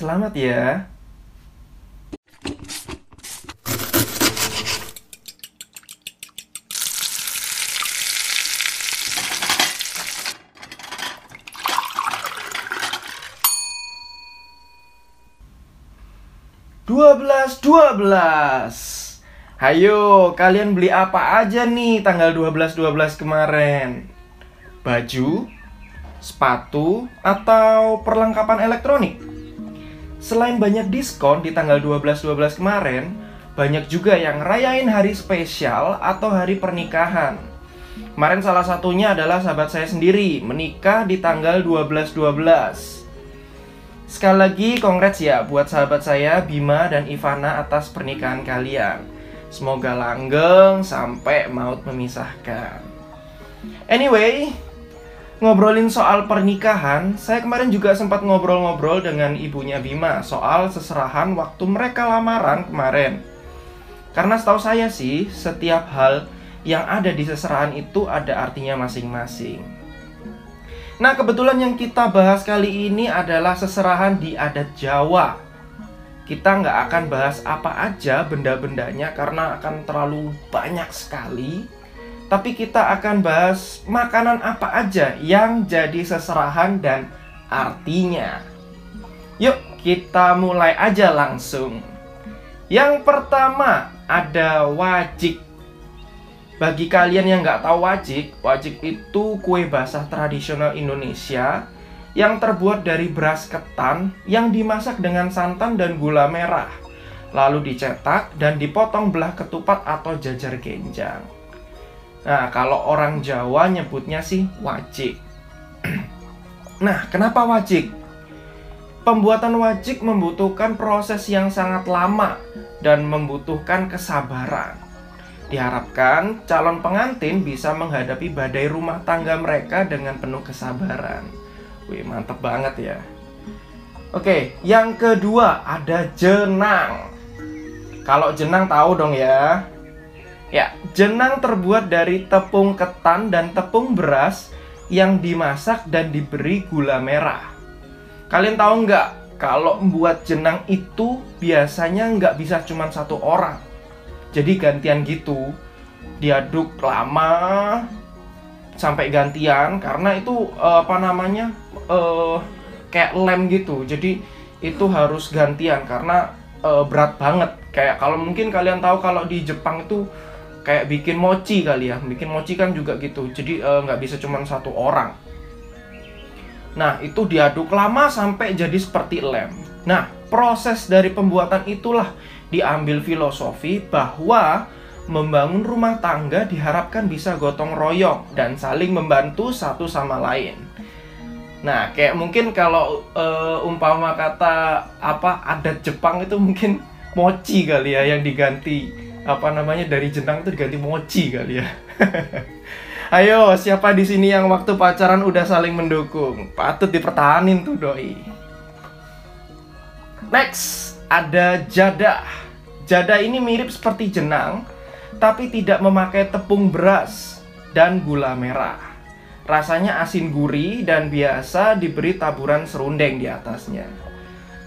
Selamat ya. Dua belas, dua belas. Hayo, kalian beli apa aja nih tanggal 12-12 kemarin? Baju, sepatu, atau perlengkapan elektronik? Selain banyak diskon di tanggal 12-12 kemarin, banyak juga yang rayain hari spesial atau hari pernikahan. Kemarin salah satunya adalah sahabat saya sendiri, menikah di tanggal 12-12. Sekali lagi congrats ya buat sahabat saya Bima dan Ivana atas pernikahan kalian. Semoga langgeng sampai maut memisahkan. Anyway, ngobrolin soal pernikahan, saya kemarin juga sempat ngobrol-ngobrol dengan ibunya Bima soal seserahan waktu mereka lamaran kemarin. Karena setahu saya sih, setiap hal yang ada di seserahan itu ada artinya masing-masing. Nah, kebetulan yang kita bahas kali ini adalah seserahan di adat Jawa kita nggak akan bahas apa aja benda-bendanya karena akan terlalu banyak sekali. Tapi kita akan bahas makanan apa aja yang jadi seserahan dan artinya. Yuk, kita mulai aja langsung. Yang pertama ada wajik. Bagi kalian yang nggak tahu wajik, wajik itu kue basah tradisional Indonesia yang terbuat dari beras ketan yang dimasak dengan santan dan gula merah, lalu dicetak dan dipotong belah ketupat atau jajar genjang. Nah, kalau orang Jawa nyebutnya sih wajik. nah, kenapa wajik? Pembuatan wajik membutuhkan proses yang sangat lama dan membutuhkan kesabaran. Diharapkan calon pengantin bisa menghadapi badai rumah tangga mereka dengan penuh kesabaran. Wih, mantep banget ya. Oke, yang kedua ada jenang. Kalau jenang tahu dong ya. Ya, jenang terbuat dari tepung ketan dan tepung beras yang dimasak dan diberi gula merah. Kalian tahu nggak kalau membuat jenang itu biasanya nggak bisa cuma satu orang. Jadi gantian gitu, diaduk lama sampai gantian karena itu apa namanya uh, kayak lem gitu jadi itu harus gantian karena uh, berat banget kayak kalau mungkin kalian tahu kalau di Jepang itu kayak bikin mochi kali ya. Bikin mochi kan juga gitu. Jadi nggak uh, bisa cuma satu orang. Nah itu diaduk lama sampai jadi seperti lem. Nah proses dari pembuatan itulah diambil filosofi bahwa membangun rumah tangga diharapkan bisa gotong royong dan saling membantu satu sama lain. Nah, kayak mungkin kalau uh, umpama kata apa adat Jepang itu mungkin mochi kali ya yang diganti apa namanya dari jenang itu diganti mochi kali ya. Ayo, siapa di sini yang waktu pacaran udah saling mendukung? Patut dipertahanin tuh doi. Next, ada jada. Jada ini mirip seperti jenang, tapi tidak memakai tepung beras dan gula merah. Rasanya asin gurih dan biasa diberi taburan serundeng di atasnya.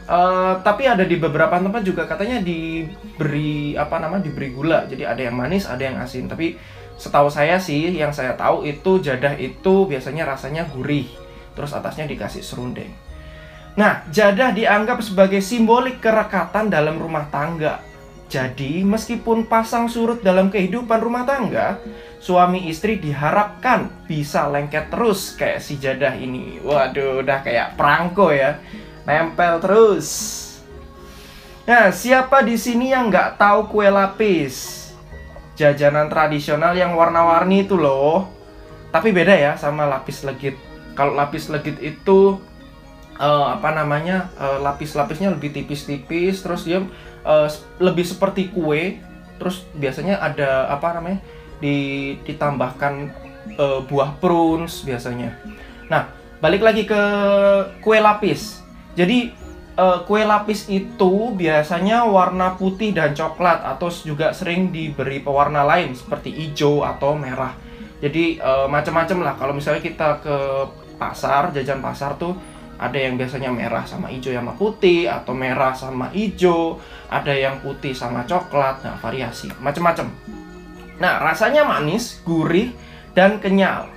Uh, tapi ada di beberapa tempat juga katanya diberi apa nama diberi gula. Jadi ada yang manis, ada yang asin. Tapi setahu saya sih yang saya tahu itu jadah itu biasanya rasanya gurih. Terus atasnya dikasih serundeng. Nah, jadah dianggap sebagai simbolik kerekatan dalam rumah tangga jadi, meskipun pasang surut dalam kehidupan rumah tangga, suami istri diharapkan bisa lengket terus kayak si jadah ini. Waduh, udah kayak perangko ya. Nempel terus. Nah, siapa di sini yang nggak tahu kue lapis? Jajanan tradisional yang warna-warni itu loh. Tapi beda ya sama lapis legit. Kalau lapis legit itu uh, apa namanya? Uh, lapis-lapisnya lebih tipis-tipis terus dia uh, lebih seperti kue terus biasanya ada apa namanya di, ditambahkan uh, buah prunes biasanya nah balik lagi ke kue lapis jadi uh, kue lapis itu biasanya warna putih dan coklat atau juga sering diberi pewarna lain seperti hijau atau merah. Jadi uh, macam-macam lah. Kalau misalnya kita ke pasar jajan pasar tuh ada yang biasanya merah sama hijau sama putih atau merah sama hijau ada yang putih sama coklat nah variasi. Macam-macam. Nah rasanya manis gurih dan kenyal.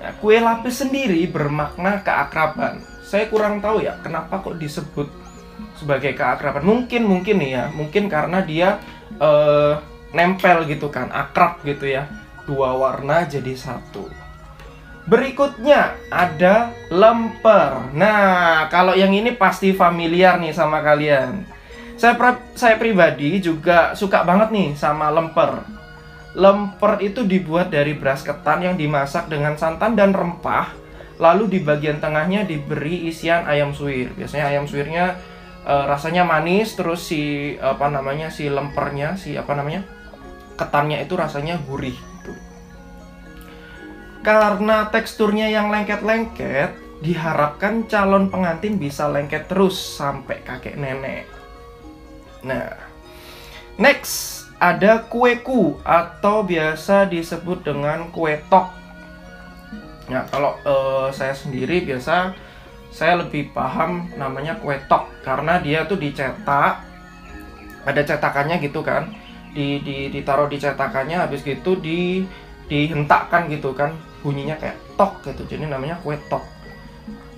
Nah, kue lapis sendiri bermakna keakraban saya kurang tahu ya kenapa kok disebut sebagai keakraban mungkin mungkin nih ya mungkin karena dia uh, nempel gitu kan akrab gitu ya dua warna jadi satu Berikutnya ada lemper. Nah, kalau yang ini pasti familiar nih sama kalian. Saya saya pribadi juga suka banget nih sama lemper. Lemper itu dibuat dari beras ketan yang dimasak dengan santan dan rempah. Lalu di bagian tengahnya diberi isian ayam suwir. Biasanya ayam suwirnya e, rasanya manis, terus si apa namanya si lempernya, si apa namanya ketannya itu rasanya gurih karena teksturnya yang lengket-lengket, diharapkan calon pengantin bisa lengket terus sampai kakek nenek. Nah, next ada kue ku atau biasa disebut dengan kue tok. Nah, kalau uh, saya sendiri biasa saya lebih paham namanya kue tok karena dia tuh dicetak ada cetakannya gitu kan. Di, di ditaruh di cetakannya habis gitu di dihentakkan gitu kan. Bunyinya kayak tok gitu jadi namanya kue tok.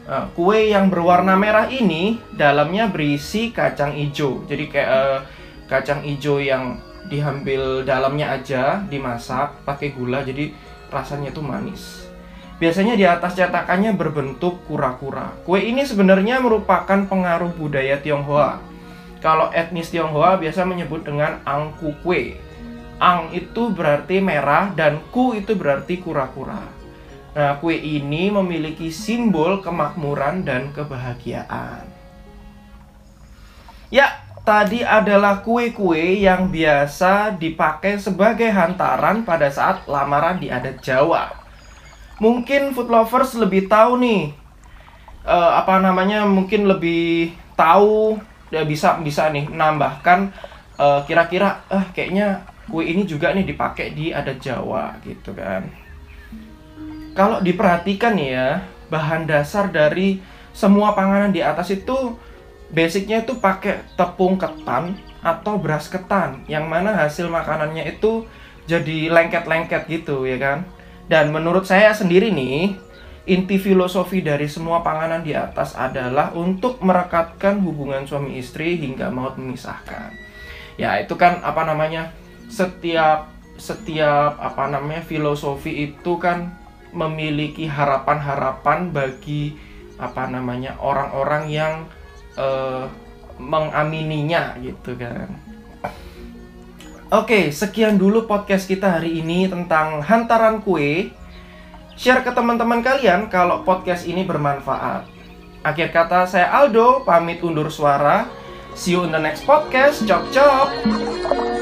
Nah, kue yang berwarna merah ini dalamnya berisi kacang hijau. Jadi kayak uh, kacang hijau yang diambil dalamnya aja dimasak pakai gula jadi rasanya tuh manis biasanya di atas cetakannya berbentuk kura-kura kue ini sebenarnya merupakan pengaruh budaya Tionghoa kalau etnis Tionghoa biasa menyebut dengan angku kue Ang itu berarti merah dan ku itu berarti kura-kura. Nah, kue ini memiliki simbol kemakmuran dan kebahagiaan. Ya, tadi adalah kue-kue yang biasa dipakai sebagai hantaran pada saat lamaran di adat Jawa. Mungkin food lovers lebih tahu nih uh, apa namanya mungkin lebih tahu ya bisa bisa nih menambahkan uh, kira-kira eh uh, kayaknya kue ini juga nih dipakai di adat Jawa gitu kan. Kalau diperhatikan ya, bahan dasar dari semua panganan di atas itu basicnya itu pakai tepung ketan atau beras ketan yang mana hasil makanannya itu jadi lengket-lengket gitu ya kan. Dan menurut saya sendiri nih, inti filosofi dari semua panganan di atas adalah untuk merekatkan hubungan suami istri hingga maut memisahkan. Ya, itu kan apa namanya? setiap setiap apa namanya filosofi itu kan memiliki harapan-harapan bagi apa namanya orang-orang yang uh, mengamininya gitu kan. Oke, sekian dulu podcast kita hari ini tentang hantaran kue. Share ke teman-teman kalian kalau podcast ini bermanfaat. Akhir kata saya Aldo, pamit undur suara. See you in the next podcast. Cok cok.